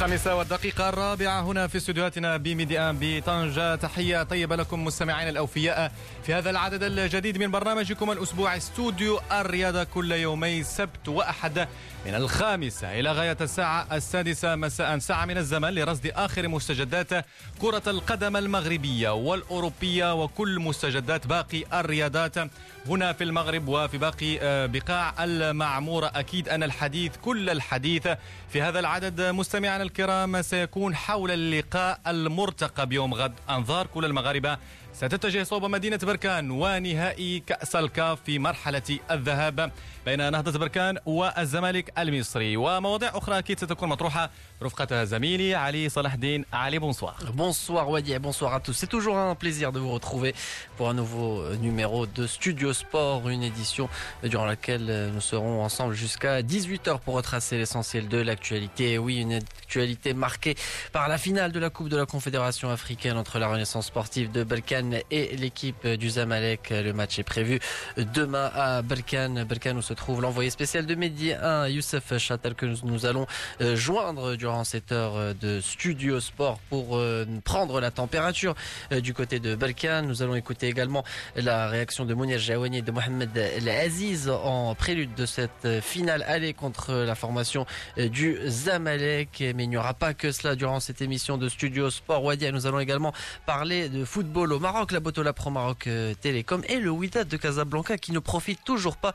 الخامسة والدقيقة الرابعة هنا في استديوهاتنا بميديان بطنجة. تحية طيبة لكم مستمعينا الأوفياء في هذا العدد الجديد من برنامجكم الأسبوع استوديو الرياضة كل يومي سبت وأحد من الخامسة. إلى غاية الساعة السادسة مساء ساعة من الزمن لرصد آخر مستجدات كرة القدم المغربية والأوروبية وكل مستجدات باقي الرياضات هنا في المغرب وفي باقي آه، بقاع المعمورة. أكيد أن الحديث كل الحديث في هذا العدد. مستمعنا الكرام سيكون حول اللقاء المرتقب يوم غد. أنظار كل المغاربة ستتجه صوب مدينة بركان ونهائي كأس الكاف في مرحلة الذهاب. بين نهضة بركان والزمالك المصري ومواضيع أخرى أكيد ستكون مطروحة رفقة زميلي علي صلاح الدين علي بونسوار Bonsoir Wadi et bonsoir à tous. C'est toujours un plaisir de vous retrouver pour un nouveau numéro de Studio Sport, une édition durant laquelle nous serons ensemble jusqu'à 18h pour retracer l'essentiel de l'actualité. Oui, une actualité marquée par la finale de la Coupe de la Confédération africaine entre la Renaissance sportive de Berkane et l'équipe du Zamalek. Le match est prévu demain à Berkane. Berkane où se trouve l'envoyé spécial de Mehdi 1, Youssef Chatel, que nous allons euh, joindre durant cette heure euh, de Studio Sport pour euh, prendre la température du côté de Berkane. Nous allons écouter également la réaction de Mounir Jawani et de Mohamed El Aziz en prélude de cette finale aller contre la formation du Zamalek mais il n'y aura pas que cela durant cette émission de Studio Sport Wadia. Nous allons également parler de football au Maroc, la Botola Pro Maroc Télécom et le Wydad de Casablanca qui ne profite toujours pas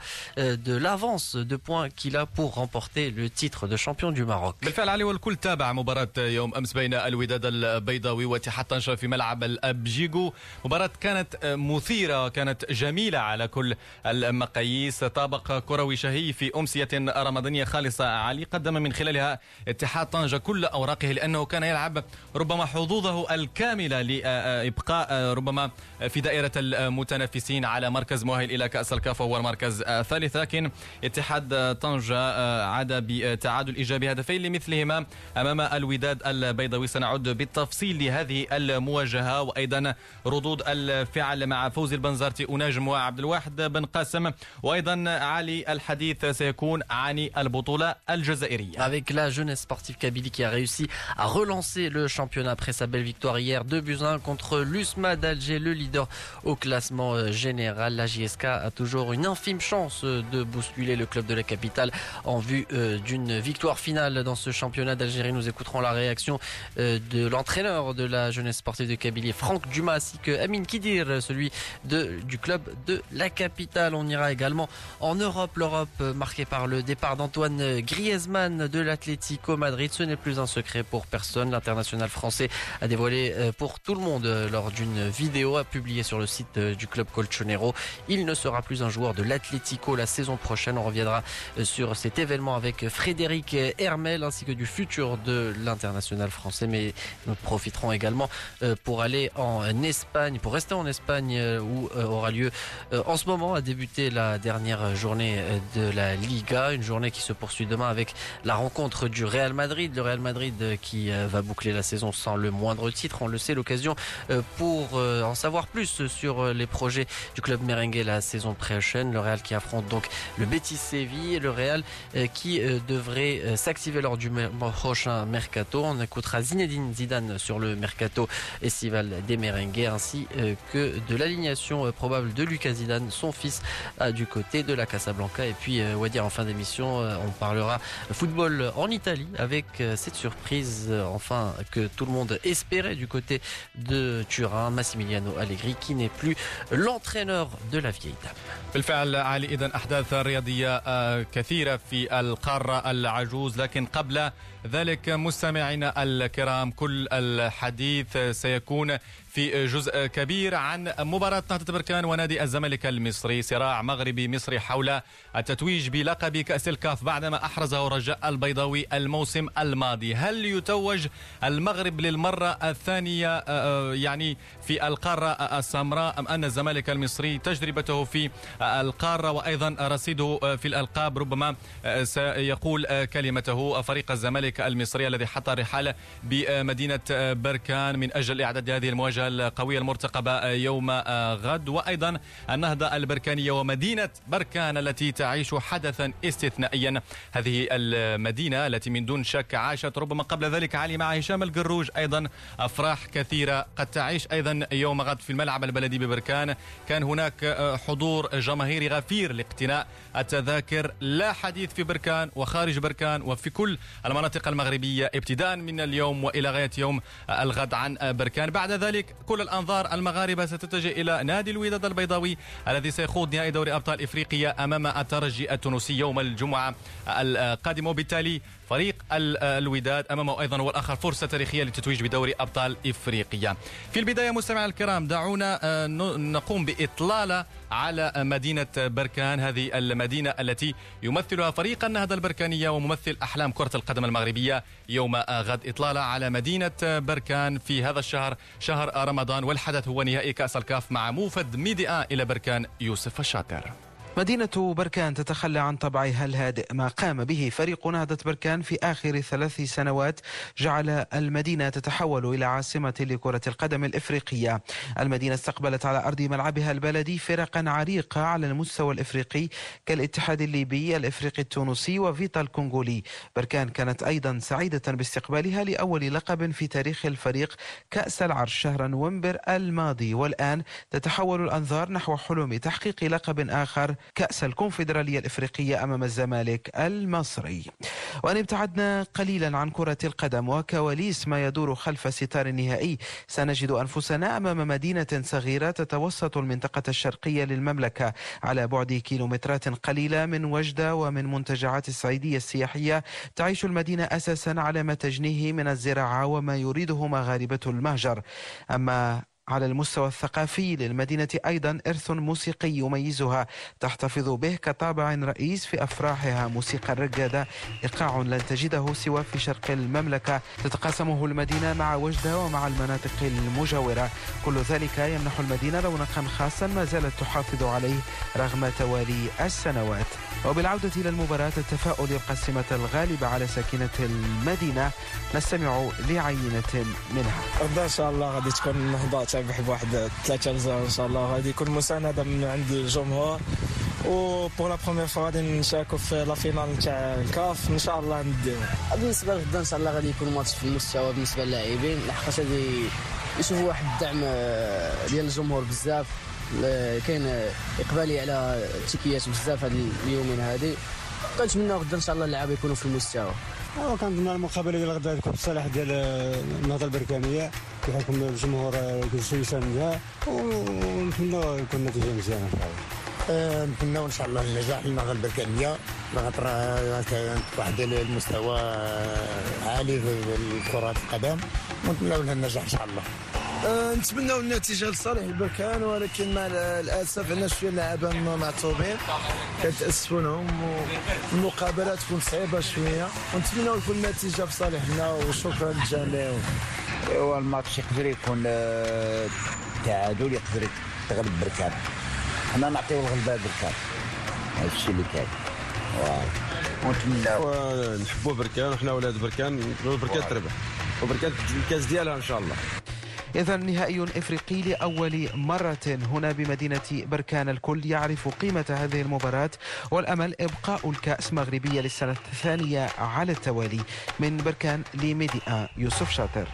de l'avance de points qu'il a pour remporter le titre de champion du Maroc. بالفعل علي والكل تابع مباراة يوم أمس بين الوداد البيضاوي واتحاد طنجة في ملعب الأبجيجو مباراة كانت مثيرة وكانت جميلة على كل المقاييس. طابق كروي شهي في أمسية رمضانية خالصة. علي قدم من خلالها اتحاد طنجة كل أوراقه لأنه كان يلعب ربما حظوظه الكاملة لإبقاء ربما في دائرة المتنافسين على مركز مؤهل إلى كأس الكاف وهو المركز الثالث. لكن ولكن اتحاد طنجة آه، عاد بتعادل إيجابي هدفين لمثلهما أمام الوداد البيضاوي. سنعود بالتفصيل لهذه المواجهة وأيضا ردود الفعل مع فوز البنزرتي أناجم وعبد الواحد بن قاسم. وأيضا علي الحديث سيكون عن البطولة الجزائرية. Avec la jeunesse sportive Kabylie qui a réussi à relancer le championnat après sa belle victoire hier 2 buts 1 contre l'USMA d'Alger le leader au classement euh, général. La JSK a toujours une infime chance euh, de bousculer le club de la capitale en vue euh, d'une victoire finale dans ce championnat d'Algérie. Nous écouterons la réaction de l'entraîneur de la jeunesse sportive de Kabylie, Franck Dumas, ainsi que Amin Kidir, celui de, du club de la capitale. On ira également en Europe, l'Europe marquée par le départ d'Antoine Griezmann de l'Atlético Madrid. Ce n'est plus un secret pour personne. L'international français a dévoilé euh, pour tout le monde euh, lors d'une vidéo publiée sur le site euh, du club Colchonero. Il ne sera plus un joueur de l'Atlético la saison prochaine. On reviendra sur cet événement avec Frédéric Hermel ainsi que du futur de l'international français. Mais nous profiterons également pour aller en Espagne, pour rester en Espagne où aura lieu en ce moment a débuté la dernière journée de la Liga. Une journée qui se poursuit demain avec la rencontre du Real Madrid. Le Real Madrid euh, qui euh, va boucler la saison sans le moindre titre. On le sait, l'occasion euh, pour en savoir plus sur les projets du club merengue la saison prochaine. Le Real qui affronte donc le Betis Séville le Real qui devrait s'activer lors du prochain mercato. On écoutera Zinedine Zidane sur le mercato estival des merengues ainsi que de l'alignation probable de Lucas Zidane, son fils, du côté de la Casablanca. Et puis, dire en fin d'émission, on parlera football en Italie avec cette surprise, enfin, que tout le monde espérait du côté de Turin, Massimiliano Allegri, qui n'est plus l'entraîneur de la vieille dame. احداث رياضيه كثيرة في القارة العجوز لكن قبل ذلك مستمعينا الكرام كل الحديث سيكون في جزء كبير عن مباراة نهضة بركان ونادي الزمالك المصري صراع مغربي مصري حول التتويج بلقب كأس الكاف بعدما أحرزه رجاء البيضاوي الموسم الماضي. هل يتوج المغرب للمرة الثانية يعني في القارة السمراء أم أن الزمالك المصري تجربته في القارة وأيضا رصيده في الألقاب؟ ربما سيقول كلمته. فريق الزمالك المصري الذي حط رحاله بمدينة بركان من أجل إعداد هذه المواجهة القوية المرتقبة يوم غد. وأيضا النهضة البركانية ومدينة بركان التي تعيش حدثا استثنائيا. هذه المدينة التي من دون شك عاشت ربما قبل ذلك علي مع هشام القروج. أيضا أفراح كثيرة قد تعيش أيضا يوم غد في الملعب البلدي ببركان. كان هناك حضور جماهيري غفير لاقتناء التذاكر. لا حديث في بركان وخارج بركان وفي كل المناطق المغربية ابتداء من اليوم وإلى غاية يوم الغد عن بركان. بعد ذلك كل الأنظار المغاربة ستتجه إلى نادي الوداد البيضاوي الذي سيخوض نهائي دوري أبطال إفريقيا أمام الترجي التونسي يوم الجمعة القادم. وبالتالي فريق الوداد أمامه أيضا هو الآخر فرصة تاريخية للتتويج بدوري أبطال إفريقيا. في البداية مستمعينا الكرام دعونا آه، نقوم باطلاله على مدينة بركان هذه المدينة التي يمثلها فريق النهضة البركانية وممثل أحلام كرة القدم المغربية يوم غد اطلاله على مدينة بركان في هذا الشهر شهر رمضان والحدث هو نهائي كأس الكاف مع موفد ميديا إلى بركان يوسف الشاطر. مدينة بركان تتخلى عن طبعها الهادئ. ما قام به فريق نهضة بركان في آخر ثلاث سنوات جعل المدينة تتحول إلى عاصمة لكرة القدم الإفريقية. المدينة استقبلت على أرض ملعبها البلدي فرقا عريقة على المستوى الإفريقي كالاتحاد الليبي الإفريقي التونسي وفيتا الكونغولي. بركان كانت أيضا سعيدة باستقبالها لأول لقب في تاريخ الفريق. كأس العرش شهر نوفمبر الماضي والآن تتحول الأنظار نحو حلم تحقيق لقب آخر كأس الكونفدرالية الإفريقية أمام الزمالك المصري. وأن ابتعدنا قليلا عن كرة القدم وكواليس ما يدور خلف ستار النهائي سنجد أنفسنا أمام مدينة صغيرة تتوسط المنطقة الشرقية للمملكة على بعد كيلومترات قليلة من وجدة ومن منتجعات السعيدية السياحية تعيش المدينة أساسا على ما تجنيه من الزراعة وما يريده مغاربة المهجر. أما على المستوى الثقافي للمدينة أيضا إرث موسيقي يميزها. تحتفظ به كطابع رئيس في أفراحها موسيقى الرقادة. إيقاع لن تجده سوى في شرق المملكة. تتقاسمه المدينة مع وجدة ومع المناطق المجاورة. كل ذلك يمنح المدينة رونقا خاصا ما زالت تحافظ عليه رغم توالي السنوات. وبالعودة إلى المباراة التفاؤل يبقى السمة الغالبة على ساكنة المدينة. نستمع لعينة منها. إن شاء الله غادي تكون نهضة تربح بواحد ثلاثة أجزاء إن شاء الله. غادي يكون مساندة من عند الجمهور و pour la première fois غادي نشاركوا في la finale تاع الكاف. إن شاء الله نديو بالنسبة لغدا إن شاء الله غادي يكون ماتش في المستوى بالنسبة للاعبين. لحقاش غادي يشوفوا واحد الدعم آه، ديال الجمهور بزاف. كاين إقبال على التيكيات بزاف هاد اليومين هادي. كنتمنى غدا إن شاء الله اللعابه يكونوا في المستوى. وكنظن المقابلة ديال غدا تكون في الصالح ديال النهضة البركانيه بحكم الجمهور يساندها ونتمنى يكون النتيجه مزيانة. ان شاء الله نتمنى إن شاء الله النجاح للنهضه البركانيه خاطر واحد المستوى عالي في كره القدم ونتمنى لها النجاح إن شاء الله. نتمنوا النتيجة لصالح البركان ولكن مع الأسف عندنا شوية لعابة معصوبين كنتاسفوا لهم والمقابلة تكون صعيبة شوية. ونتمنوا يكون النتيجة في صالحنا وشكرا للجميع. ايوا الماتش يقدر يكون آه، تعادل يقدر تغلب بركان حنا نعطيو الغلبة بركان هذا الشيء اللي كاين. ونتمنى نحبوا بركان وحنا ولاد بركان بركان تربح. وبركان الكاس ديالها إن شاء الله. إذا نهائي إفريقي لأول مرة هنا بمدينة بركان الكل يعرف قيمة هذه المباراة والأمل إبقاء الكأس مغربية للسنة الثانية على التوالي من بركان لميديا يوسف شاطر.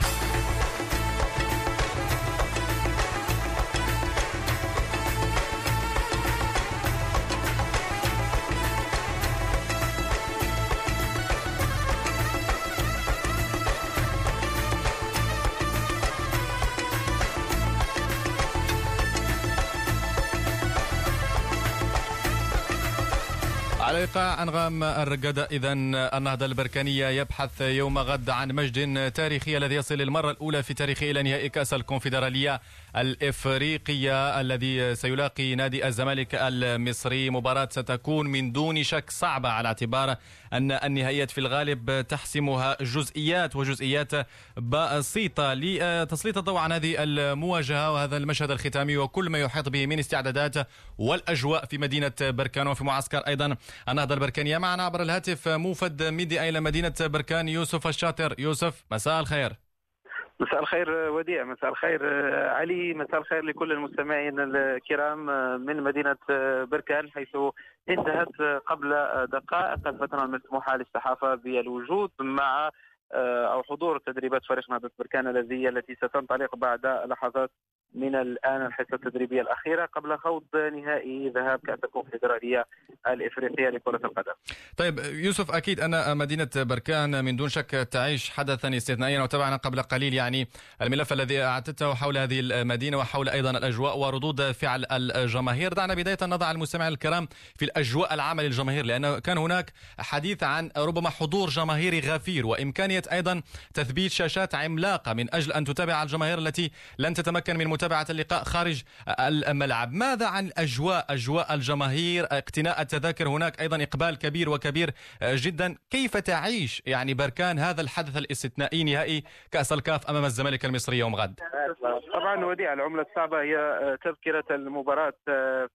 على ايقاع أنغام الرقاده اذا النهضة البركانية يبحث يوم غد عن مجد تاريخي الذي يصل للمرة الأولى في تاريخه إلى نهائي كأس الكونفدرالية الإفريقية الذي سيلاقي نادي الزمالك المصري. مباراة ستكون من دون شك صعبة على اعتبار أن النهائيات في الغالب تحسمها جزئيات وجزئيات بسيطة لتسليط الضوء عن هذه المواجهة وهذا المشهد الختامي وكل ما يحيط به من استعدادات والأجواء في مدينة بركان. وفي معسكر أيضا النهضه البركانيه معنا عبر الهاتف موفد ميديا إلى مدينه بركان يوسف الشاطر. يوسف مساء الخير. مساء الخير وديع مساء الخير علي مساء الخير لكل المستمعين الكرام من مدينة بركان حيث انتهت قبل دقائق الفترة المسموحة للصحافة بالوجود مع أو حضور تدريبات فريق نهضة بركان الذي التي ستنطلق بعد لحظات من الآن الحصة التدريبية الأخيرة قبل خوض نهائي ذهاب كأس الكونفدرالية الإفريقية لكرة القدم. طيب يوسف أكيد أن مدينة بركان من دون شك تعيش حدثا استثنائيا وتابعنا قبل قليل يعني الملف الذي اعددته حول هذه المدينة وحول أيضا الأجواء وردود فعل الجماهير، دعنا بداية نضع المستمع الكرام في الأجواء العامة للجماهير لأن كان هناك حديث عن ربما حضور جماهيري غفير وإمكانية أيضا تثبيت شاشات عملاقة من أجل أن تتابع الجماهير التي لن تتمكن من متابعة اللقاء خارج الملعب. ماذا عن الأجواء أجواء الجماهير؟ اقتناء التذاكر هناك أيضا إقبال كبير وكبير جدا. كيف تعيش يعني بركان هذا الحدث الاستثنائي نهائي كأس الكاف أمام الزمالك المصري يوم غد؟ طبعا وديع العملة الصعبة هي تذكرة المباراة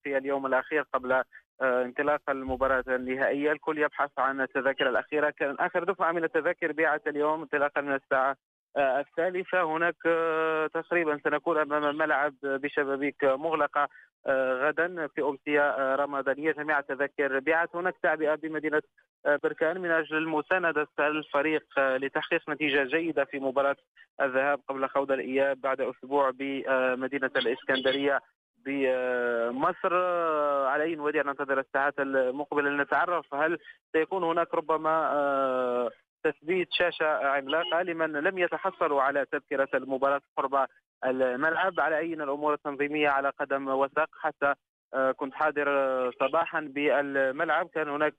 في اليوم الأخير قبل انطلاق المباراة النهائية. الكل يبحث عن التذاكر الأخيرة. كان آخر دفعة من التذاكر بيعت اليوم انطلاقا من الساعة آه، الثالثة هناك آه، تقريبا سنكون أمام ملعب بشبابيك مغلقة آه، غدا في أمسية رمضانية. جميع التذاكر بيعت هناك تعبئة بمدينة بركان من أجل مساندة الفريق لتحقيق نتيجة جيدة في مباراة الذهاب قبل خوض الإياب بعد أسبوع بمدينة الإسكندرية بمصر. على أي وديع ننتظر الساعات المقبلة لنتعرف هل سيكون هناك ربما تثبيت شاشة عملاقة لمن لم يتحصلوا على تذكرة المباراة قرب الملعب. على أي الأمور التنظيمية على قدم وساق؟ حتى آه، كنت حاضر آه، صباحا بالملعب. كان هناك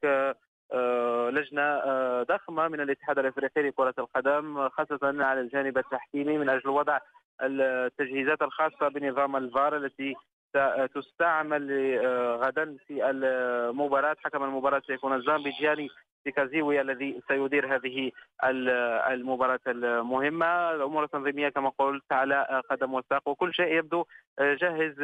آه، لجنة ضخمة من الاتحاد الأفريقي لكرة القدم خاصة على الجانب التحكيمي. من أجل وضع التجهيزات الخاصة بنظام الفار التي ستستعمل غدا في المباراة حكم المباراة سيكون الزامبي جياني سيكازيوي الذي سيدير هذه المباراة المهمة. الأمور التنظيمية كما قلت على قدم وساق وكل شيء يبدو جاهز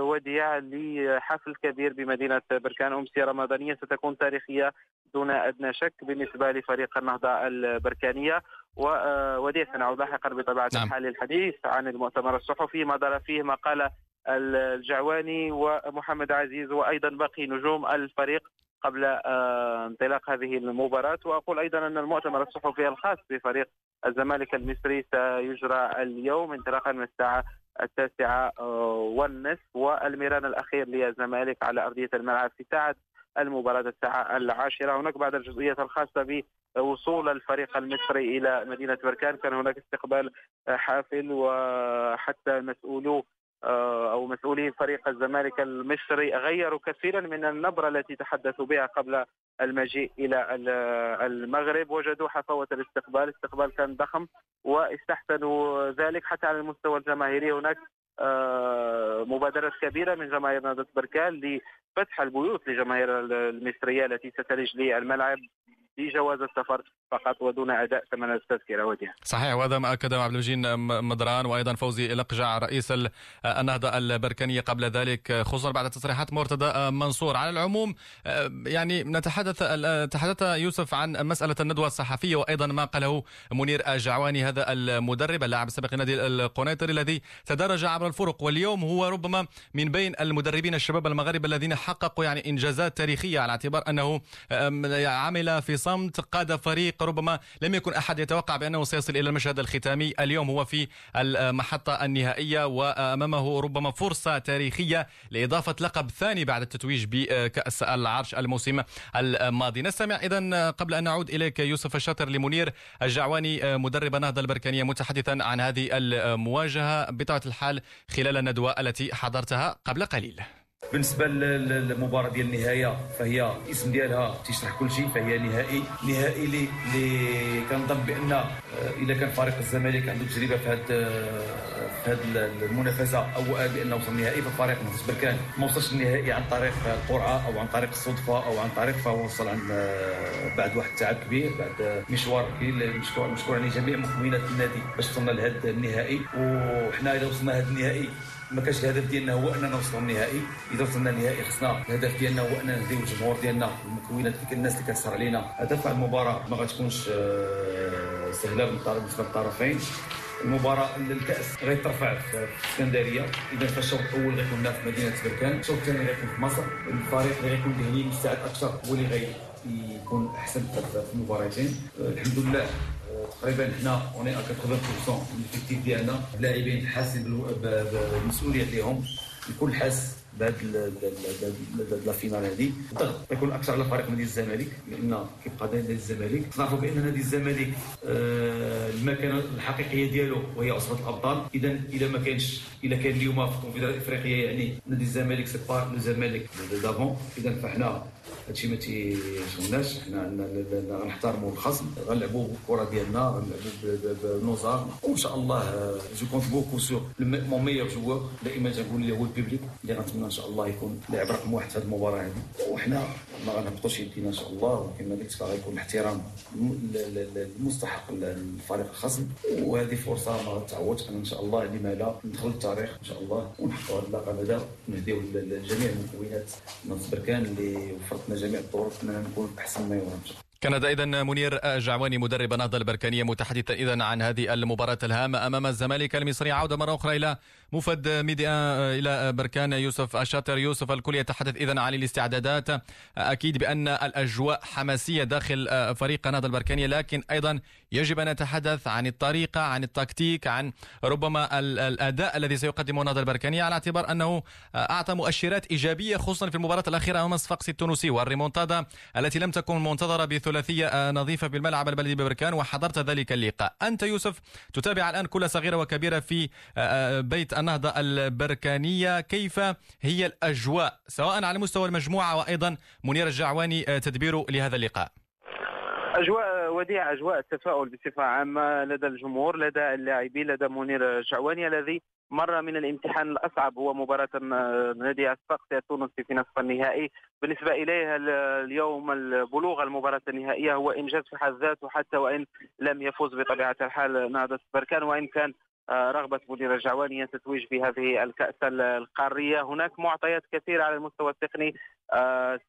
وديع لحفل كبير بمدينة بركان. أمسية رمضانية ستكون تاريخية دون أدنى شك بالنسبة لفريق النهضة البركانية. وديع سنعود لاحقا بطبيعة نعم. الحال للحديث عن المؤتمر الصحفي. ما دار فيه ما قال الجعواني ومحمد عزيز وأيضا باقي نجوم الفريق قبل آه، انطلاق هذه المباراة. وأقول أيضا أن المؤتمر الصحفي الخاص بفريق الزمالك المصري سيجرى اليوم انطلاقا من الساعة التاسعة آه، والنصف. والميران الأخير للزمالك على أرضية الملعب في ساعة المباراة الساعة العاشرة. هناك بعد الجزئية الخاصة بوصول الفريق المصري إلى مدينة بركان. كان هناك استقبال حافل وحتى مسؤولو أو مسؤولي فريق الزمالك المصري غيروا كثيرا من النبرة التي تحدثوا بها قبل المجيء إلى المغرب. وجدوا حفاوة الاستقبال، الاستقبال كان ضخم واستحسنوا ذلك حتى على المستوى الجماهيري. هناك آه، مبادرات كبيرة من جماهير نهضة بركان لفتح البيوت لجماهير المصرية التي ستلج للملعب بجواز السفر. فقط ودون أداء ثمن التذكره وجهه. صحيح وهذا ما اكده عبد المجيد مدران وأيضا فوزي لقجع رئيس النهضة البركانية قبل ذلك خصوصا بعد تصريحات مرتضى منصور على العموم يعني نتحدث تحدث يوسف عن مسألة الندوة الصحفية وأيضا ما قاله منير الجعواني هذا المدرب اللاعب السابق لنادي القنيطري الذي تدرج عبر الفرق واليوم هو ربما من بين المدربين الشباب المغاربه الذين حققوا يعني إنجازات تاريخية على اعتبار أنه عمل في صمت قاد فريق ربما لم يكن أحد يتوقع بأنه سيصل إلى المشهد الختامي. اليوم هو في المحطة النهائية وأمامه ربما فرصة تاريخية لإضافة لقب ثاني بعد التتويج بكأس العرش الموسم الماضي. نستمع إذا قبل أن نعود إليك يوسف الشاطر لمنير الجعواني مدرب النهضة البركانية متحدثا عن هذه المواجهة بطبيعة الحال خلال الندوة التي حضرتها قبل قليل. بالنسبة للمباراة ديال النهاية فهي الاسم ديالها تيشرح كل شيء فهي نهائي نهائي اللي اللي كنظن بأن آه، إذا كان فريق الزمالك عنده تجربة في هذا في هذه المنافسة أو بانه وصل النهائي فالفريق نهضه بركان ما وصلش النهائي عن طريق القرعة أو عن طريق الصدفة أو عن طريق فهو وصل عن آه، بعد واحد التعب كبير بعد مشوار كبير مشكور مشكور عليه جميع مكونات النادي باش وصلنا لهذا النهائي. وحنا إذا وصلنا لهذا النهائي ما كانش الهدف ديالنا هو أننا نوصلوا للنهائي إذا وصلنا للنهائي خصنا الهدف ديالنا هو أننا نهديو الجمهور ديالنا المكونات ديال الناس اللي كتسهر علينا. هدف المباراة ما غتكونش آه، سهلة بالنسبة للطرفين المباراة الكأس غيترفع في اسكندريه إذا فالشوط الأول غيكون في مدينة بركان. الشوط الثاني غيكون في مصر. الفريق اللي غيكون ذهني مستعد أكثر هو اللي غي يكون أحسن في المباراتين. الحمد لله. تقريبا حنا اوني 80% من l'effectif ديالنا. اللاعبين حاسين بالمسؤوليه ديالهم الكل حاس بهذا la finale هذه الضغط يكون أكثر على فريق نادي الزمالك لأن كيبقى نادي الزمالك. نعرفوا بان نادي الزمالك آه المكانة الحقيقية ديالو وهي عصبه الأبطال. اذا اذا ما كانش اذا كان اليوم في الكونفدرالية الإفريقية يعني نادي الزمالك c'est pas le زمالك d'avant اذا فإحنا هادشي ما تيشغلناش حنا غنحترموا الخصم غنلعبوا بالكرة ديالنا غنلعبوا بنظام وإن شاء الله je compte beaucoup sur mon meilleur joueur دائما تنقول اللي هو ال public اللي غنتمنى إن شاء الله يكون لاعب رقم واحد في هذه المباراة هذه وحنا ما غنهبطوش يدينا إن شاء الله وكما قلت غيكون احترام المستحق للفريق الخصم. وهذه فرصة ما غتعوضش أن شاء الله لما لا ندخل التاريخ إن شاء الله ونحققوا هذا اللقب هذا ونهديو لجميع المكونات. نص بركان اللي وفرت لنا جميع الطرق إننا نكون احسن ما يرام كان اذا منير جعواني مدرب النهضة البركانية متحدثا اذا عن هذه المباراة الهامة أمام الزمالك المصري. عودة مرة أخرى إلى مفد ميديا إلى بركان يوسف الشاطر. يوسف الكل يتحدث اذا عن الاستعدادات. أكيد بأن الأجواء حماسية داخل فريق النهضة البركانية لكن أيضا يجب أن نتحدث عن الطريقة عن التكتيك عن ربما الأداء الذي سيقدمه النهضه البركانيه على اعتبار أنه أعطى مؤشرات إيجابية خصوصا في المباراة الأخيرة أمام الصفاقسي التونسي والريمونتادا التي لم تكن منتظرة ثلاثية نظيفة بالملعب البلدي ببركان وحضرت ذلك اللقاء. أنت يوسف تتابع الآن كل صغيرة وكبيرة في بيت النهضة البركانية. كيف هي الأجواء سواء على مستوى المجموعة وأيضا منير الجعواني تدبير لهذا اللقاء؟ أجواء وديعه أجواء التفاؤل بصفة عامة لدى الجمهور لدى اللاعبين لدى منير الجعواني الذي مر من الامتحان الأصعب هو مباراة نادي الصقصي التونسي في نصف النهائي. بالنسبة اليه اليوم البلوغ المباراة النهائية هو إنجاز في حد ذاته حتى وإن لم يفوز بطبيعة الحال نهضه بركان وإن كان رغبة مدير الجعواني التتويج بهذه الكأس القارية. هناك معطيات كثيرة على المستوى التقني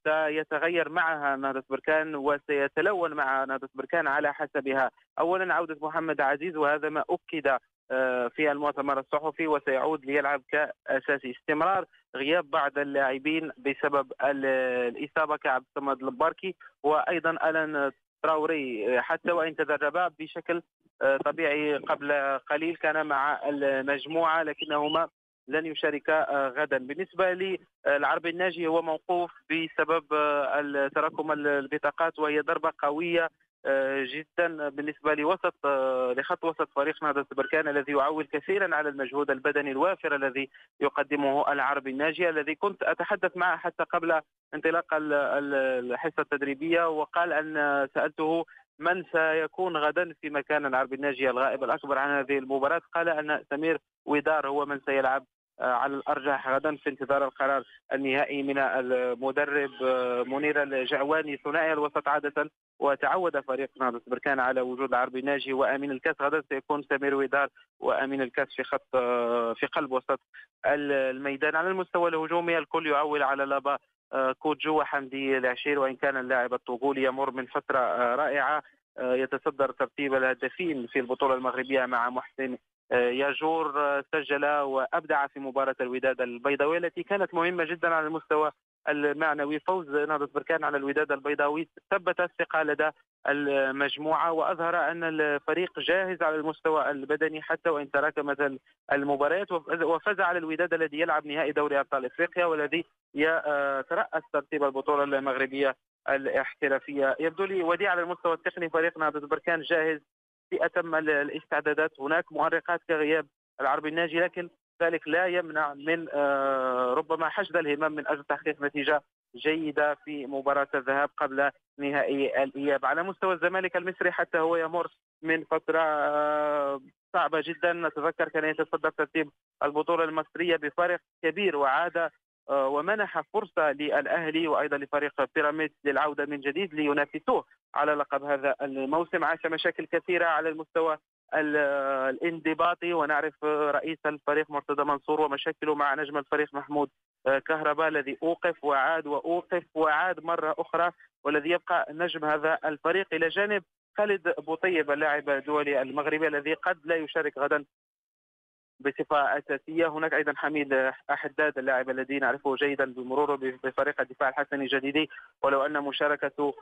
سيتغير معها نهضة بركان وسيتلون مع نهضة بركان على حسبها. أولا عودة محمد عزيز وهذا ما أكد في المؤتمر الصحفي وسيعود ليلعب كأساسي استمرار غياب بعض اللاعبين بسبب الإصابة كعبد الصمد الباركي وأيضا ألان تراوري حتى وإن تدرب بشكل طبيعي قبل قليل كان مع المجموعة لكنهما لن يشاركا غدا. بالنسبة للعربي الناجي هو موقوف بسبب تراكم البطاقات وهي ضربة قوية جدا. بالنسبة لوسط لخط وسط فريق نهضة بركان الذي يعول كثيرا على المجهود البدني الوافر الذي يقدمه العربي الناجي الذي كنت أتحدث معه حتى قبل انطلاق الحصة التدريبية وقال أن سألته من سيكون غدا في مكان العربي الناجي الغائب الأكبر عن هذه المباراة. قال أن سمير ودار هو من سيلعب على الأرجح غدا في انتظار القرار النهائي من المدرب منير الجعواني ثنائي الوسط عادة. وتعود فريق نهضه بركان على وجود العربي الناجي وأمين الكاس. غدا سيكون سمير ودار وأمين الكاس في خط في قلب وسط الميدان. على المستوى الهجومي الكل يعول على لابا كوجو وحمدي العشير وإن كان اللاعب الطوغولي يمر من فترة رائعة يتصدر ترتيب الهدافين في البطولة المغربية مع محسن ياجور سجل وأبدع في مباراة الوداد البيضاوي التي كانت مهمة جدا على المستوى المعنوي. فوز نهضة بركان على الوداد البيضاوي. ثبت الثقة لدى المجموعة وأظهر أن الفريق جاهز على المستوى البدني حتى وإن تراكمت المباريات. وفاز على الوداد الذي يلعب نهائي دوري أبطال إفريقيا والذي يترأس ترتيب البطولة المغربية الاحترافية. يبدو لي وديع على المستوى التقني. فريق نهضة بركان جاهز في أتم الاستعدادات. هناك مؤرقات كغياب العربي الناجي لكن ذلك لا يمنع من ربما حشد الهمم من أجل تحقيق نتيجة جيدة في مباراة الذهاب قبل نهائي الإياب. على مستوى الزمالك المصري حتى هو يمر من فترة صعبة جدا. نتذكر كان يتصدر ترتيب البطولة المصرية بفارق كبير وعاد ومنح فرصة للأهلي وأيضا لفريق بيراميدز للعودة من جديد لينافسوه على لقب هذا الموسم. عاش مشاكل كثيرة على المستوى الانضباطي ونعرف رئيس الفريق مرتضى منصور ومشاكله مع نجم الفريق محمود كهرباء الذي أوقف وعاد وأوقف وعاد مرة أخرى والذي يبقى نجم هذا الفريق. إلى جانب خالد بوطيب اللاعب الدولي المغربي الذي قد لا يشارك غدا بصفة أساسية. هناك أيضا حميد أحداد اللاعب الذي نعرفه جيدا بمروره بفريق الدفاع الحسني الجديدي ولو أن مشاركته آه،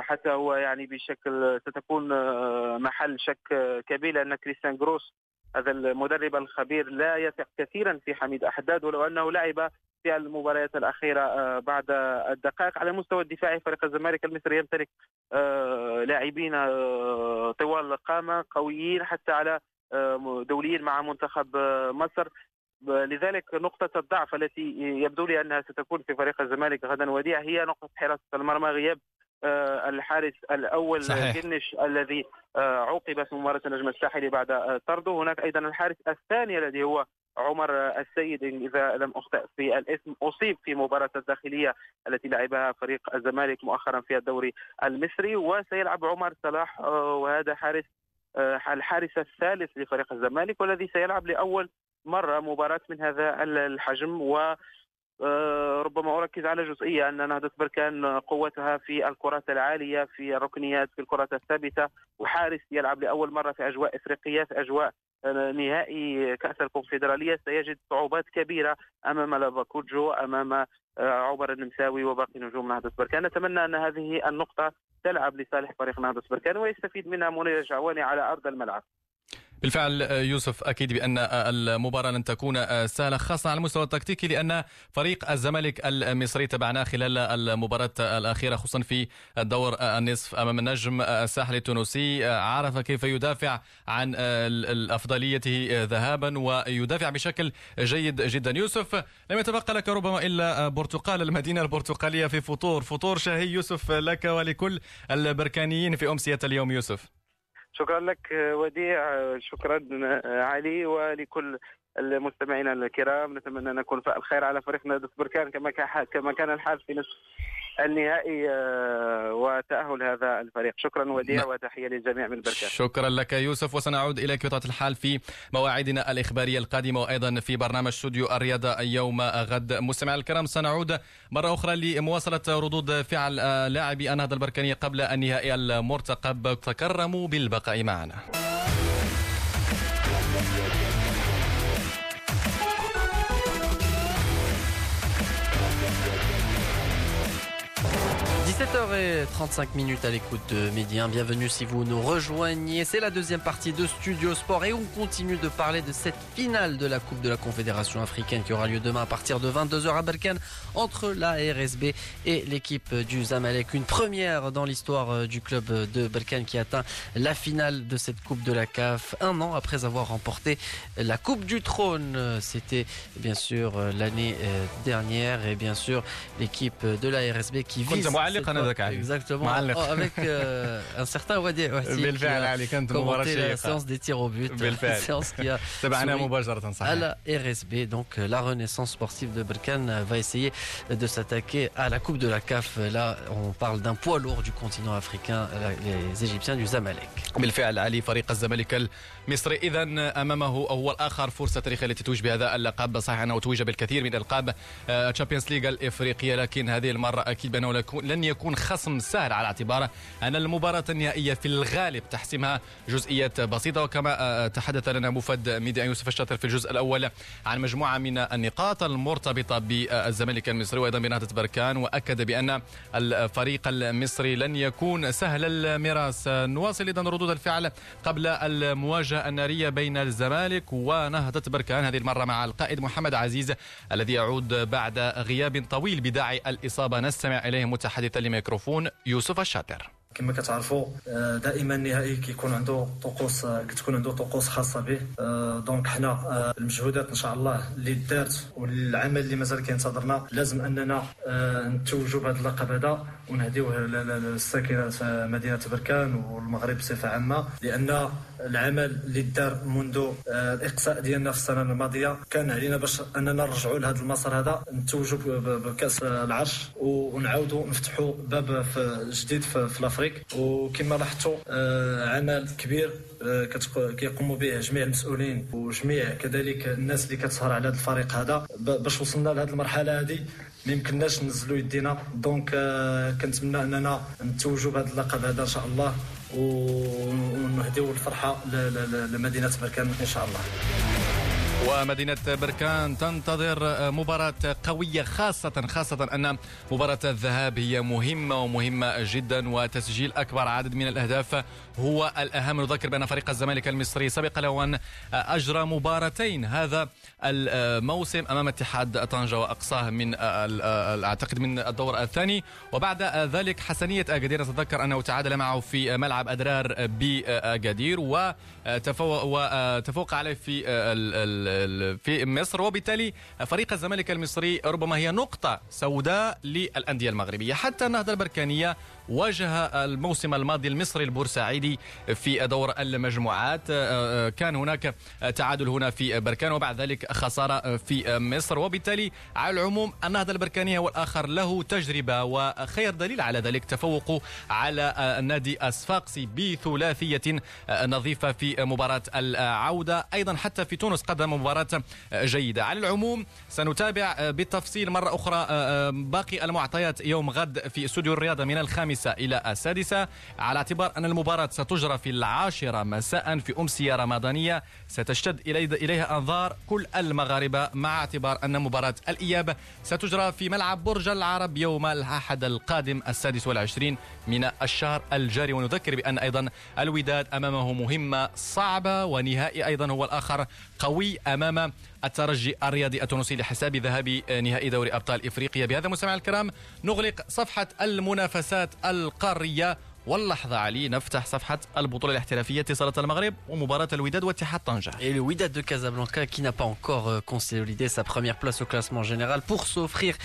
حتى هو يعني بشكل ستكون آه، محل شك كبير لأن كريستيان جروس هذا المدرب الخبير لا يثق كثيرا في حميد أحداد ولو أنه لعب في المباريات الأخيرة آه، بعد الدقائق. على المستوى الدفاعي فريق الزمالك المصري يمتلك لاعبين طوال القامة قويين حتى على دوليين مع منتخب مصر. لذلك نقطة الضعف التي يبدو لي أنها ستكون في فريق الزمالك غدا وديع هي نقطة حراسة المرمى غياب آه، الحارس الأول صحيح. جنش الذي آه، عوقب في مباراة النجم الساحلي بعد آه، طرده. هناك أيضا الحارس الثاني الذي هو عمر السيد إذا لم اخطئ في الاسم أصيب في مباراة الداخلية التي لعبها فريق الزمالك مؤخرا في الدوري المصري. وسيلعب عمر صلاح وهذا حارس الحارس الثالث لفريق الزمالك والذي سيلعب لأول مرة مباراة من هذا الحجم. و آه، ربما أركز على جزئية أن نهضة بركان قوتها في الكرات العالية في الركنيات في الكرات الثابتة. وحارس يلعب لأول مرة في أجواء إفريقية في أجواء آه، نهائي كأس الكونفدرالية. سيجد صعوبات كبيرة أمام لافاكوجو أمام آه، عمر النمساوي وباقي نجوم نهضة بركان. نتمنى أن هذه النقطة تلعب لصالح فريق نهضة بركان ويستفيد منها منير الجعواني على أرض الملعب. بالفعل يوسف أكيد بأن المباراة لن تكون سهلة خاصة على المستوى التكتيكي لأن فريق الزمالك المصري تبعناه خلال المباراة الأخيرة خصوصا في الدور النصف أمام النجم الساحلي التونسي عرف كيف يدافع عن افضليته ذهابا ويدافع بشكل جيد جدا. يوسف لم يتبقى لك ربما إلا برتقال المدينة البرتقالية في فطور. فطور شهي يوسف لك ولكل البركانيين في أمسية اليوم يوسف. شكرا لك وديع. شكرا علي ولكل المستمعين الكرام. نتمنى أن نكون فاء الخير على فريقنا. ضد بركان كما كما كان الحال في نصف النهائي آه، وتأهل هذا الفريق. شكرا وديع نعم. وتحية للجميع من بركان شكرا لك يوسف وسنعود إليك بطبيعة الحال في مواعيدنا الإخبارية القادمة وأيضا في برنامج استوديو الرياضة يوم غد. مستمعي الكرام سنعود مرة أخرى لمواصلة ردود فعل لاعبي النهضة البركانية قبل النهائي المرتقب. تكرموا بالبقاء معنا. 17h35 minutes à l'écoute de Médien. Bienvenue si vous nous rejoignez. C'est la deuxième partie de Studio Sport et on continue de parler de cette finale de la Coupe de la Confédération africaine qui aura lieu demain à partir de 22h à Balkan entre la RSB et l'équipe du Zamalek. Une première dans l'histoire euh, du club de Balkan qui atteint la finale de cette Coupe de la CAF un an après avoir remporté la Coupe du Trône. C'était bien sûr euh, l'année euh, dernière et bien sûr l'équipe de la RSB qui vise هذاك علي exactement avec un certain وادي بالفعل علي كانت مباراه شيقه séance de tirs au but بالفعل séance كي تبعناها مباشره صحيح على RSB donc la Renaissance Sportive de Berkane va essayer de s'attaquer à la Coupe de la CAF. Là on parle d'un poids lourd du continent africain les Égyptiens du Zamalek. بالفعل علي فريق الزمالك المصري اذا امامه هو الآخر فرصه تاريخيه التي توج بهذا اللقب صحيح انه توج بالكثير من القاب Champions League الافريقيه لكن هذه المره أكيد بانه لن يكون يكون خصم سهل على اعتبار أن المباراة النهائية في الغالب تحسمها جزئيات بسيطة. وكما آه، تحدث لنا موفد ميديا يوسف الشاطر في الجزء الأول عن مجموعة من النقاط المرتبطة بالزمالك المصري وأيضا بنهضة بركان. وأكد بأن الفريق المصري لن يكون سهل المراس نواصل إذا ردود الفعل قبل المواجهة النارية بين الزمالك ونهضة بركان. هذه المرة مع القائد محمد عزيز الذي يعود بعد غياب طويل بداعي الإصابة. نستمع إليه متحدثا الميكروفون يوسف الشاطر كما كتعرفوا آه، دائما النهائي كيكون عنده طقوس آه، كتكون عنده طقوس خاصة به. آه، دونك حنا المجهودات إن شاء الله اللي دارت والعمل اللي مازال كينتظرنا لازم أننا نتوجوا بهذا اللقب هذا ونهديوه للساكنة مدينة بركان والمغرب بصفة عامة لأن العمل اللي دار منذ الإقصاء ديالنا في السنة الماضية كان علينا باش أننا نرجعوا لهذا المسار هذا نتوجوا بكأس العرش ونعاودوا نفتحوا باب جديد في الافريقيا l'Afrique وكما لاحظتوا آه، عمل كبير آه، كيقوموا به جميع المسؤولين وجميع كذلك الناس اللي كتسهر على هذا الفريق هذا. باش وصلنا لهذه المرحلة هذه ما يمكنناش ننزلوا يدينا. donc كنتمنى أننا نتوجوا بهذا اللقب هذا إن شاء الله ونهديو الفرحة لمدينة بركان إن شاء الله. ومدينة بركان تنتظر مباراة قوية خاصة خاصة أن مباراة الذهاب هي مهمة ومهمة جدا وتسجيل أكبر عدد من الأهداف هو الأهم. نذكر بأن فريق الزمالك المصري سبق له أن أجرى مباراتين هذا الموسم أمام اتحاد طنجة وأقصاه من أعتقد من الدور الثاني. وبعد ذلك حسنية أكادير نتذكر أنه تعادل معه في ملعب أدرار بأكادير وتفوق, عليه في في مصر. وبالتالي فريق الزمالك المصري ربما هي نقطة سوداء للأندية المغربية. حتى النهضة البركانية واجه الموسم الماضي المصري البورسعيدي في دور المجموعات. آه، آه، كان هناك تعادل هنا في بركان وبعد ذلك خسارة في مصر. وبالتالي على العموم النهضة البركانية والآخر له تجربة وخير دليل على ذلك تفوقه على النادي الصفاقسي بثلاثية نظيفة في مباراة العودة. أيضا حتى في تونس قدم مباراة جيدة. على العموم سنتابع بالتفصيل مرة أخرى باقي المعطيات يوم غد في استوديو الرياضة من الخامس الخامسة إلى السادسة. على اعتبار أن المباراة ستجرى في العاشرة مساء في أمسية رمضانية ستشتد إليها أنظار كل المغاربة. مع اعتبار أن مباراة الإياب ستجرى في ملعب برج العرب يوم الأحد القادم السادس والعشرين من الشهر الجاري. ونذكر بأن أيضا الوداد أمامه مهمة صعبة ونهائي أيضا هو الآخر قوي أمام الترجي الرياضي التونسي لحساب ذهاب نهائي دوري أبطال إفريقيا. بهذا مستمعي الكرام نغلق صفحة المنافسات القارية واللحظة علي نفتح صفحة البطولة الاحترافية اتصالات المغرب ومباراة الوداد واتحاد طنجة. Et le Wydad de Casablanca qui n'a pas encore euh, consolidé sa première place au classement général pour s'offrir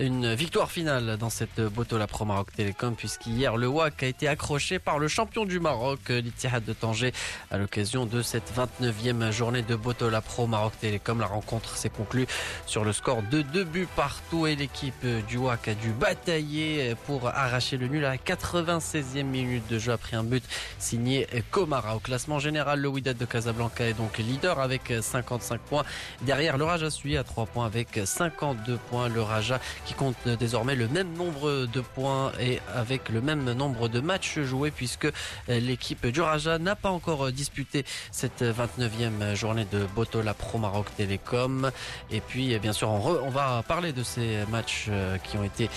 une victoire finale dans cette Botola Pro Maroc Télécom puisqu'hier le WAC a été accroché par le champion du Maroc l'Ittihad de Tanger à l'occasion de cette 29e journée de Botola Pro Maroc Télécom la rencontre s'est conclue sur le score de deux buts partout et l'équipe du WAC a dû batailler pour arracher le nul à la 96e minute de jeu après un but signé Komara au classement général le Wydad de Casablanca est donc leader avec 55 points. Derrière le Raja suit à 3 points avec 52 points. Le Raja qui compte désormais le même nombre de points et avec le même nombre de matchs joués puisque l'équipe du Raja n'a pas encore disputé cette 29e journée de Botola Pro Maroc Télécom. Et puis, bien sûr, on, va parler de ces matchs qui ont été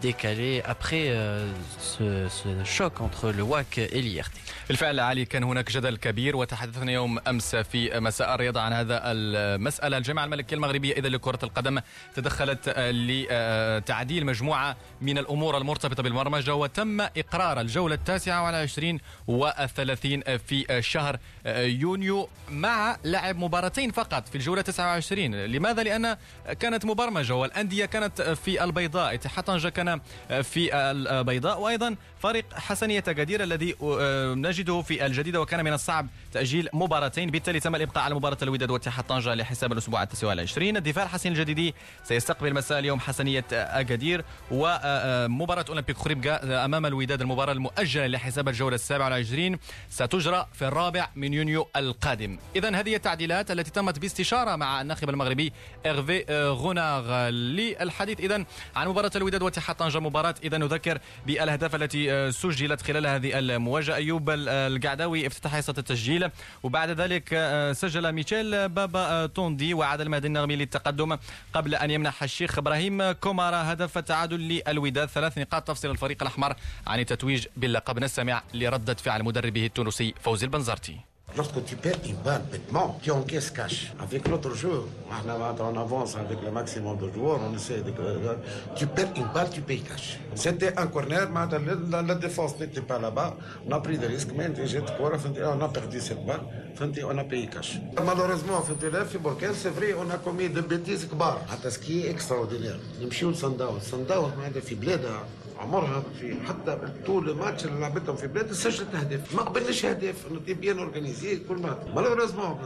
décalés après euh, ce, choc entre le WAC et l'IRT. بالفعل علي كان هناك جدل كبير وتحدثنا يوم أمس في مساء الرياضه عن هذا المسألة. الجامعة الملكية المغربية إذا لكرة القدم تدخلت لتعديل مجموعة من الأمور المرتبطة بالبرمجة وتم إقرار الجولة التاسعة والعشرين والثلاثين في شهر يونيو مع لعب مباراتين فقط في الجولة 29 لماذا؟ لأن كانت مبرمجة والأندية كانت في البيضاء. اتحاد طنجة كان في البيضاء وأيضا فريق حسنيه اكادير الذي نجده في الجديدة وكان من الصعب تأجيل مباراتين. بالتالي تم الإبقاء على مباراة الوداد واتحاد طنجة لحساب الأسبوع التاسع والعشرين. الدفاع الحسين الجديدي سيستقبل مساء اليوم حسنية أكادير ومباراة أولمبيك خريبكا أمام الوداد المباراة المؤجلة لحساب الجولة السابعة والعشرين. ستجرى في الرابع من يونيو القادم. إذا هذه التعديلات التي تمت باستشارة مع الناخب المغربي إرفي غوناغ للحديث إذا عن مباراة الوداد واتحاد طنجة مباراة إذا نذكر بالأهداف التي سجلت خلال هذه المواجهة. أيوب القعداوي افتتح حصة التسجيل وبعد ذلك آه، سجل ميشيل بابا توندي وعاد المهدي النغمي للتقدم قبل أن يمنح الشيخ إبراهيم كومارا هدف التعادل للوداد ثلاث نقاط تفصل الفريق الأحمر عن التتويج باللقب. نستمع لردة فعل مدربه التونسي فوزي البنزرتي. Lorsque tu perds une balle bêtement, tu encaisses cash. Avec l'autre jeu, on avance avec le maximum de joueurs, on essaie de... Euh, tu perds une balle, tu payes cash. C'était un corner, mais la, défense n'était pas là-bas. On a pris des risques, mais on a perdu cette balle, on a payé cash. Malheureusement, c'est vrai, on a commis des bêtises. Ce qui est extraordinaire. Nous sommes au Sundown. Sundown, c'est un عمرها في حتى طول الماتش اللي لعبتهم في بلاد سجلت اهداف ما قبلناش اهداف on était bien organisé كل ما malheureusement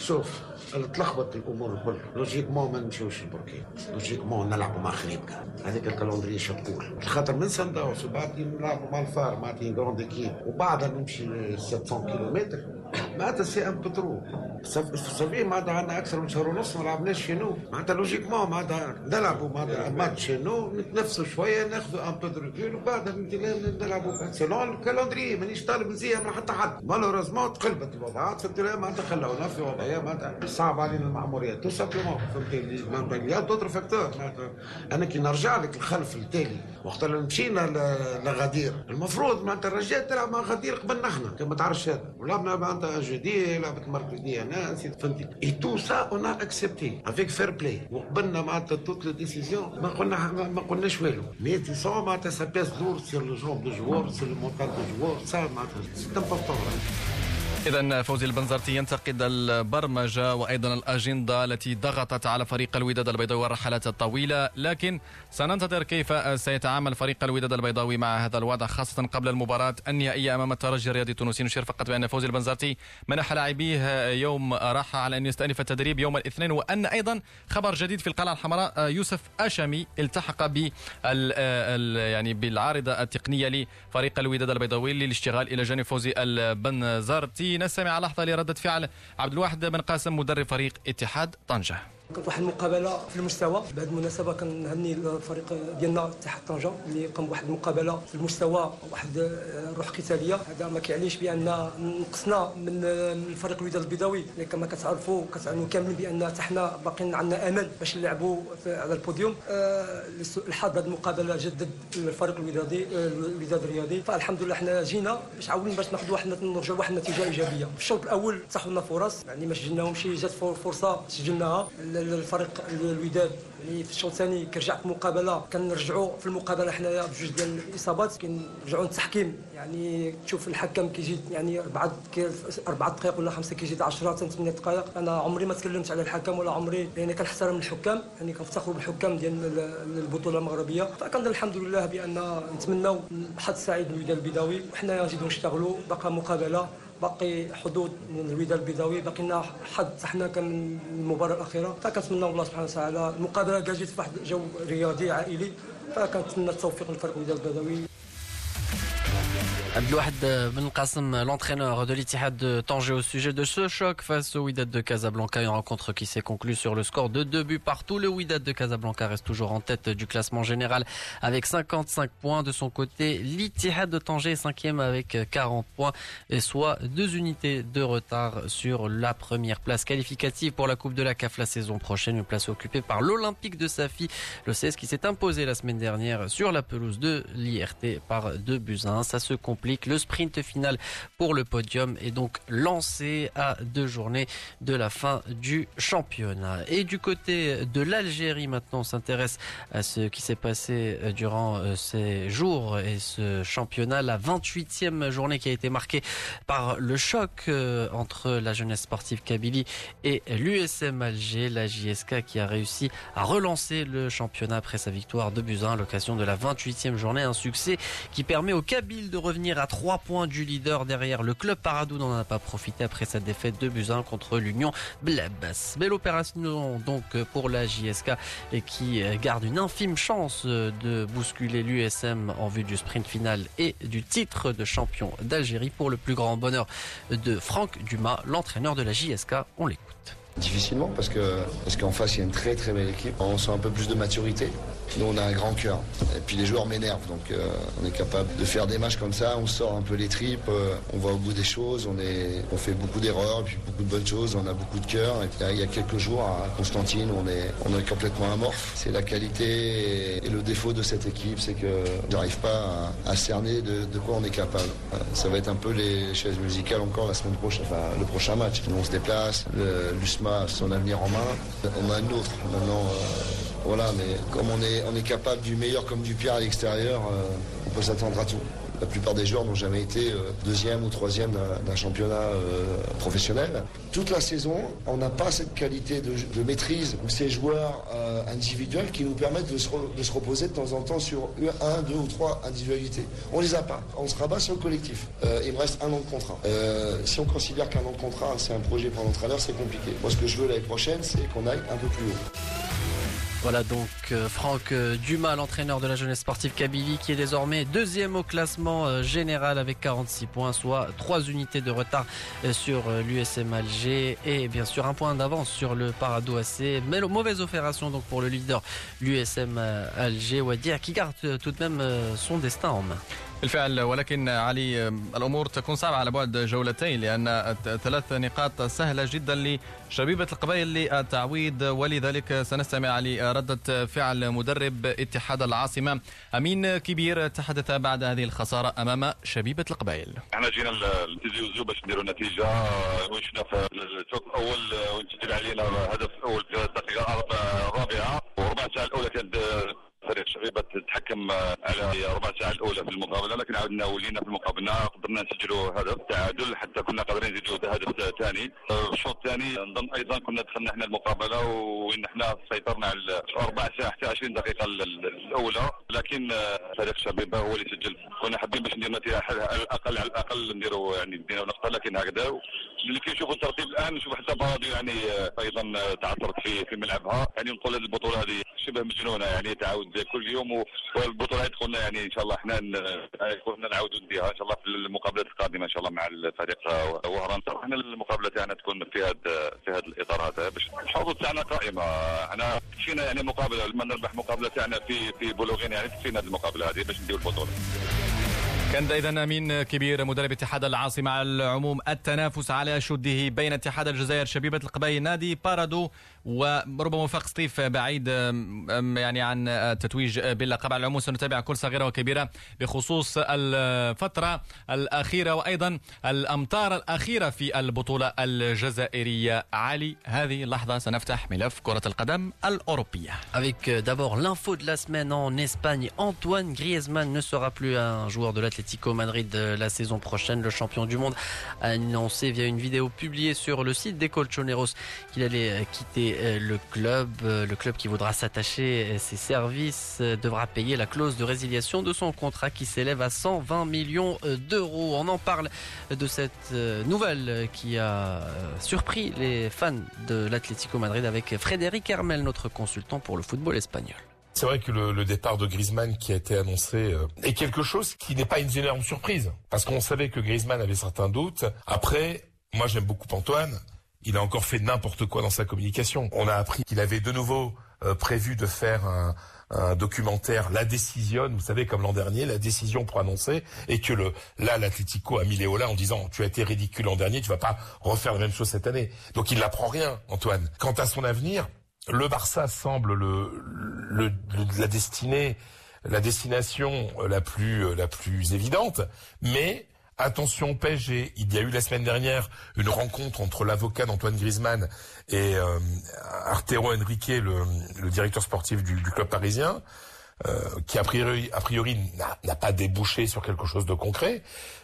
شوف تلخبط الأمور الكل. logiquement ما نمشيوش لبركان logiquement نلعبوا مع خريبكة هذيك ال calendrier شبكول خاطر من سان داونز وبعد نلعبوا مع ال FAR معناتها grande équipe وبعدها نمشي 700 كيلومتر. معناتها c'est un peu trop صافي معناتها عندنا أكثر من شهر ونص ما لعبناش شنو؟ معناتها logiquement معناتها نلعبوا معناتها ماتش شنو؟ نتنفسوا شوية ناخذوا un peu de وبعدها نلعبوا. selon ال calendrier مانيش طالب نزيه من حتى حد. malheureusement تقلبت الوضعات فهمت معناتها خلونا في وضعية معناتها صعب علينا المأمورية tout simplement فهمتني؟ معناتها y a d'autres facteurs معناتها. أنا كي نرجع لك الخلف التالي وقت اللي مشينا لغدير. المفروض معناتها الرجال تلعب مع غدير قبلنا إحنا كما تعرفش هذا. ولعبنا معناتها جودي لعبت مركزيه ناس فهمتي اي تو سا اون اكسبتي افيك فير بلاي وقبلنا معناتها توت لو ديسيزيون ما قلنا ما قلناش والو مي دي سون معناتها سا بيس دور سير لو جوب دو جوار سير لو مونتال دو جوار سا معناتها سي امبورتون إذا فوزي البنزرتي ينتقد البرمجة وأيضا الأجندة التي ضغطت على فريق الوداد البيضاوي والرحلات الطويلة. لكن سننتظر كيف سيتعامل فريق الوداد البيضاوي مع هذا الوضع خاصة قبل المباراة النهائية أمام الترجي الرياضي التونسي. نشير فقط بأن فوزي البنزرتي منح لاعبيه يوم راحة على أن يستأنف التدريب يوم الاثنين. وأن أيضا خبر جديد في القلعة الحمراء يوسف أشمي التحق ب يعني بالعارضة التقنية لفريق الوداد البيضاوي للاشتغال إلى جانب فوزي البنزرتي. نستمع لحظة لردة فعل عبد الواحد بن قاسم مدرب فريق اتحاد طنجة. كانت واحد المقابلة في المستوى. بهذه المناسبة كنهني الفريق ديالنا اتحاد طنجه اللي قام بواحد المقابلة في المستوى واحد الروح قتالية. هذا ما كيعنيش بأن نقصنا من الفريق الوداد البيضاوي اللي كما كتعرفوا كتعلموا كاملين بأن حتى حنا باقيين عندنا امل باش نلعبوا على البوديوم. الحظ هذه المقابلة جدد الفريق الودادي الوداد الرياضي. فالحمد لله حنا جينا باش عاونين باش ناخذوا واحد نرجعوا واحد النتيجة إيجابية. في الشوط الأول تاحوا لنا فرص يعني ما سجلناهمش جات فرصة سجلناها. الفريق الوداد. يعني في الشوط الثاني كرجعت مقابله كنرجعوا في المقابلة حنايا بجوج ديال الإصابات. كنرجعوا للتحكيم يعني تشوف الحكم كيجي يعني بعد أربع دقائق ولا خمسة كيجي 10 حتى 8 دقائق. أنا عمري ما تكلمت على الحكم ولا عمري يعني كنحترم الحكام يعني كنفتخر بالحكام ديال البطولة المغربية. فكنظن الحمد لله بان نتمنوا حظ سعيد للوداد البيضاوي وحنا نزيدوا نشتغلوا بقى مقابلة. باقي حدود الوداد البيضاوي. باقي لنا حد حنا كان المباراة الأخيرة. فكنتمنى الله سبحانه وتعالى المقابله جات في واحد جو رياضي عائلي. فكنتمنى التوفيق للفريق الوداد البيضاوي. Abdelouad Ben l'entraîneur de l'Ittihad de Tanger au sujet de ce choc face au Wydad de Casablanca, une rencontre qui s'est conclue sur le score de deux buts partout. Le Wydad de Casablanca reste toujours en tête du classement général avec 55 points. De son côté, l'Ittihad de Tanger est cinquième avec 40 points, et soit deux unités de retard sur la première place qualificative pour la Coupe de la CAF la saison prochaine. Une place occupée par l'Olympique de Safi, le 16 qui s'est imposé la semaine dernière sur la pelouse de l'IRT par deux buts à un. Ça se Le sprint final pour le podium est donc lancé à deux journées de la fin du championnat. Et du côté de l'Algérie, maintenant, on s'intéresse à ce qui s'est passé durant ces jours et ce championnat, la 28e journée qui a été marquée par le choc entre la jeunesse sportive Kabylie et l'USM Alger, la JSK qui a réussi à relancer le championnat après sa victoire de Buzyn à l'occasion de la 28e journée. Un succès qui permet aux Kabyles de revenir à 3 points du leader derrière le club Paradou n'en a pas profité après sa défaite de Buzyn contre l'Union Blabas. Belle opération donc pour la JSK et qui garde une infime chance de bousculer l'USM en vue du sprint final et du titre de champion d'Algérie pour le plus grand bonheur de Franck Dumas, l'entraîneur de la JSK. On l'écoute. Difficilement parce que parce qu'en face il y a une très très belle équipe. On sent un peu plus de maturité. Nous on a un grand cœur. Et puis les joueurs m'énervent donc euh, on est capable de faire des matchs comme ça. On sort un peu les tripes. Euh, on va au bout des choses. On est on fait beaucoup d'erreurs puis beaucoup de bonnes choses. On a beaucoup de cœur. Et puis, il y a quelques jours à Constantine on est on est complètement amorphe. C'est la qualité et le défaut de cette équipe c'est que j'arrive pas à, cerner de, de, quoi on est capable. Ça va être un peu les chaises musicales encore la semaine prochaine. Enfin le prochain match. Nous on se déplace. L'USMA son avenir en main. On a un autre maintenant. Euh, voilà, mais comme on est, on est capable du meilleur comme du pire à l'extérieur, euh, on peut s'attendre à tout. La plupart des joueurs n'ont jamais été euh, deuxième ou troisième d'un championnat euh, professionnel. Toute la saison, on n'a pas cette qualité de, maîtrise ou ces joueurs euh, individuels qui nous permettent de se, reposer de temps en temps sur un, deux ou trois individualités. On les a pas. On se rabat sur le collectif. il me reste un an de contrat. si on considère qu'un an de contrat, c'est un projet pour l'entraîneur, c'est compliqué. Moi, ce que je veux l'année prochaine, c'est qu'on aille un peu plus haut. Voilà donc euh, Franck euh, Dumas, l'entraîneur de la jeunesse sportive Kabylie, qui est désormais deuxième au classement euh, général avec 46 points, soit trois unités de retard sur l'USM Alger et bien sûr un point d'avance sur le Parado AC. Mais mauvaise opération donc pour le leader l'USM Alger, Wadir, qui garde tout de même son destin en main. بالفعل ولكن علي الأمور تكون صعبة على بعد جولتين لأن ثلاث نقاط سهلة جدا لشبيبة القبائل للتعويض ولذلك سنستمع علي رده فعل مدرب اتحاد العاصمة أمين كبير تحدث بعد هذه الخسارة أمام شبيبة القبائل. إحنا جينا لتيزي باش نديروا النتيجة وشنا في الشوط الأول ونسجل علينا هدف أول في الدقيقه الرابعه وربع ساعة الأولى كانت فريق شبيبه تتحكم على ربع ساعة الأولى في المقابلة لكن عاودنا ولينا في المقابلة قدرنا نسجلوا هدف تعادل حتى كنا قادرين نزيدوا هدف ثاني. الشوط الثاني نظن أيضا كنا دخلنا إحنا المقابلة وان إحنا سيطرنا على ربع ساعة حتى 20 دقيقة الأولى. لكن فريق شبيبه هو اللي سجل. كنا حابين باش ندير نتيجة على الأقل على الأقل نديروا يعني نديروا نقطة لكن هكذا. اللي كيشوفوا الترتيب الآن نشوف حتى باراديو يعني أيضا تعثرت في في ملعبها. يعني نقول البطولة هذه شبه مجنونة يعني تعاود كل يوم والبطولة تكون يعني إن شاء الله إحنا كنا نعاودوا نديها إن شاء الله في المقابلات القادمة إن شاء الله مع الفريق وهران. إحنا المقابلة تاعنا تكون في هذا في هذا الإطار هذا باش الحظوظ تاعنا قائمة. إحنا فينا يعني مقابلة لما نربح مقابلة تاعنا في في بولوغين يعني فينا المقابلة هذه باش ندير البطولة. كان اذا أمين كبير مدرب اتحاد العاصمة على العموم التنافس على شده بين اتحاد الجزائر شبيبة القبائل نادي بارادو وربما وفاق سطيف بعيد يعني عن التتويج باللقب على العموم سنتابع كل صغيره وكبيره بخصوص الفتره الاخيره وايضا الامتار الاخيره في البطوله الجزائريه علي هذه اللحظه سنفتح ملف كره القدم الاوروبيه. Avec d'abord l'info de la semaine en Espagne, Antoine Griezmann ne sera plus un joueur de l'Atlético Madrid la saison prochaine. Le champion du monde a annoncé via une vidéo publiée sur le site des Colchoneros qu'il allait quitter euh, le club. Euh, le club qui voudra s'attacher ses services euh, devra payer la clause de résiliation de son contrat qui s'élève à 120 millions d'euros. On en parle de cette nouvelle qui a surpris les fans de l'Atlético Madrid avec Frédéric Hermel, notre consultant pour le football espagnol. C'est vrai que le, départ de Griezmann qui a été annoncé est quelque chose qui n'est pas une énorme surprise. Parce qu'on savait que Griezmann avait certains doutes. Après, moi j'aime beaucoup Antoine il a encore fait n'importe quoi dans sa communication. On a appris qu'il avait de nouveau euh, prévu de faire un, documentaire La Décision, vous savez comme l'an dernier, la décision pour annoncer, et que le là l'Atlético a mis Léola en disant tu as été ridicule l'an dernier, tu vas pas refaire la même chose cette année. Donc il n'apprend rien, Antoine. Quant à son avenir, le Barça semble le, le la destinée, la destination la plus la plus évidente, mais Attention PSG, il y a eu la semaine dernière une rencontre entre l'avocat d'Antoine Griezmann et euh, Artero Henrique, le, directeur sportif du, club parisien, euh, qui a priori, a priori n'a pas débouché sur quelque chose de concret.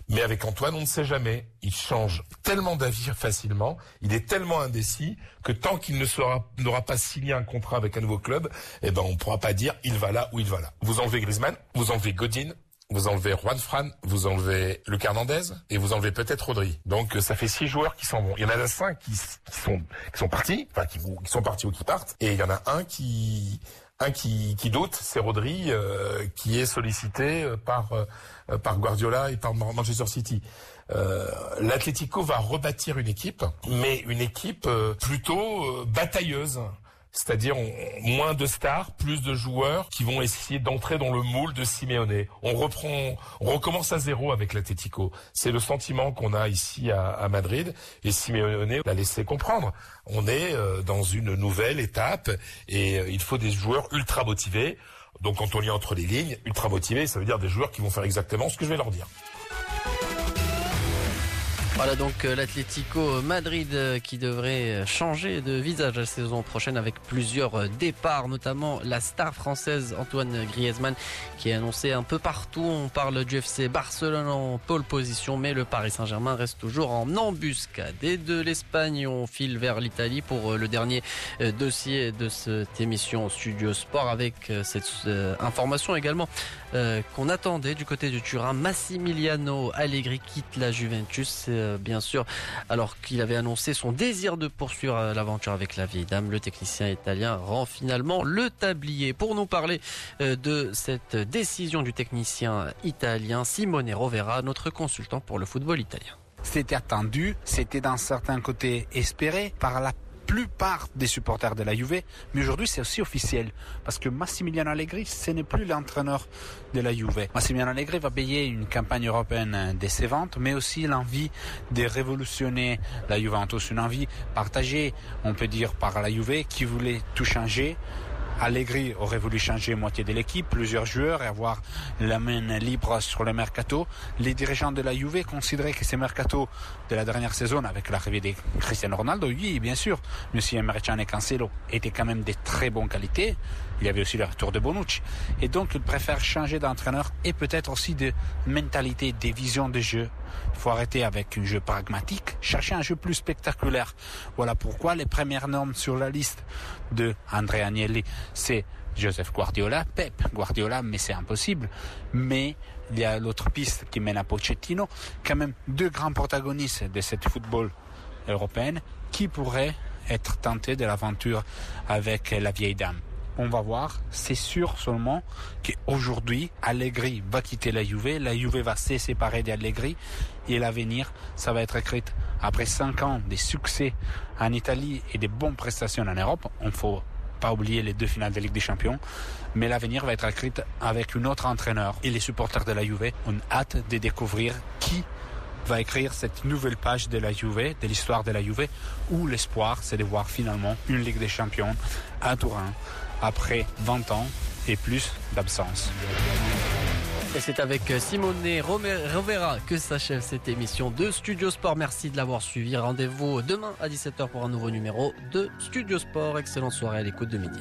Mais avec Antoine, on ne sait jamais. Il change tellement d'avis facilement, il est tellement indécis que tant qu'il ne sera n'aura pas signé un contrat avec un nouveau club, eh ben on ne pourra pas dire il va là ou il va là. Vous enlevez Griezmann, vous enlevez Godin, vous enlevez Juan Fran, vous enlevez Luc Hernandez et vous enlevez peut-être Rodri. Donc ça fait six joueurs qui s'en vont. Il y en a cinq qui, sont qui sont partis, enfin qui, sont partis ou qui partent, et il y en a un qui un qui, qui doute, c'est Rodri, euh, qui est sollicité euh, par euh, par Guardiola et par Manchester City. Euh, L'Atlético va rebâtir une équipe, mais une équipe plutôt batailleuse. C'est-à-dire moins de stars, plus de joueurs qui vont essayer d'entrer dans le moule de Simeone. On reprend, on recommence à zéro avec l'Atletico. C'est le sentiment qu'on a ici à, Madrid et Simeone l'a laissé comprendre. On est euh, dans une nouvelle étape et euh, il faut des joueurs ultra motivés. Donc quand on lit entre les lignes, ultra motivés, ça veut dire des joueurs qui vont faire exactement ce que je vais leur dire. Voilà donc euh, l'Atlético Madrid euh, qui devrait euh, changer de visage la saison prochaine avec plusieurs départs, notamment la star française Antoine Griezmann qui est annoncé un peu partout. On parle du FC Barcelone en pole position, mais le Paris Saint-Germain reste toujours en embuscade. Et de l'Espagne, on file vers l'Italie pour le dernier dossier de cette émission Studio Sport avec cette information également qu'on attendait du côté du Turin. Massimiliano Allegri quitte la Juventus euh, bien sûr, alors qu'il avait annoncé son désir de poursuivre euh, l'aventure avec la vieille dame. Le technicien italien rend finalement le tablier. Pour nous parler euh, de cette décision du technicien italien, Simone Rovera, notre consultant pour le football italien. C'était attendu, c'était d'un certain côté espéré par la plupart des supporters de la Juve, mais aujourd'hui c'est aussi officiel parce que Massimiliano Allegri, ce n'est plus l'entraîneur de la Juve. Massimiliano Allegri va payer une campagne européenne décevante, mais aussi l'envie de révolutionner la Juventus, une envie partagée, on peut dire, par la Juve qui voulait tout changer Allegri aurait voulu changer moitié de l'équipe, plusieurs joueurs et avoir la main libre sur le mercato. Les dirigeants de la Juve considéraient que ces mercato de la dernière saison avec l'arrivée de Cristiano Ronaldo, oui, bien sûr, Monsieur Emercan et Cancelo étaient quand même de très bonne qualité. Il y avait aussi le retour de Bonucci. Et donc, ils préfèrent changer d'entraîneur et peut-être aussi de mentalité, des visions de jeu. Il faut arrêter avec un jeu pragmatique, chercher un jeu plus spectaculaire. Voilà pourquoi les premières normes sur la liste de André Agnelli, c'est Joseph Guardiola, Pep Guardiola, mais c'est impossible. Mais il y a l'autre piste qui mène à Pochettino, quand même deux grands protagonistes de cette football européenne qui pourraient être tentés de l'aventure avec la vieille dame on va voir. C'est sûr seulement qu'aujourd'hui, Allegri va quitter la Juve. La Juve va se séparer d'Allegri. Et l'avenir, ça va être écrit après cinq ans de succès en Italie et de bonnes prestations en Europe. On ne faut pas oublier les deux finales de Ligue des Champions. Mais l'avenir va être écrit avec un autre entraîneur. Et les supporters de la Juve ont hâte de découvrir qui va écrire cette nouvelle page de la Juve, de l'histoire de la Juve, où l'espoir, c'est de voir finalement une Ligue des Champions à Turin après 20 ans et plus d'absence. Et c'est avec Simone Rovera que s'achève cette émission de Studio Sport. Merci de l'avoir suivi. Rendez-vous demain à 17h pour un nouveau numéro de Studio Sport. Excellente soirée à l'écoute de Midi.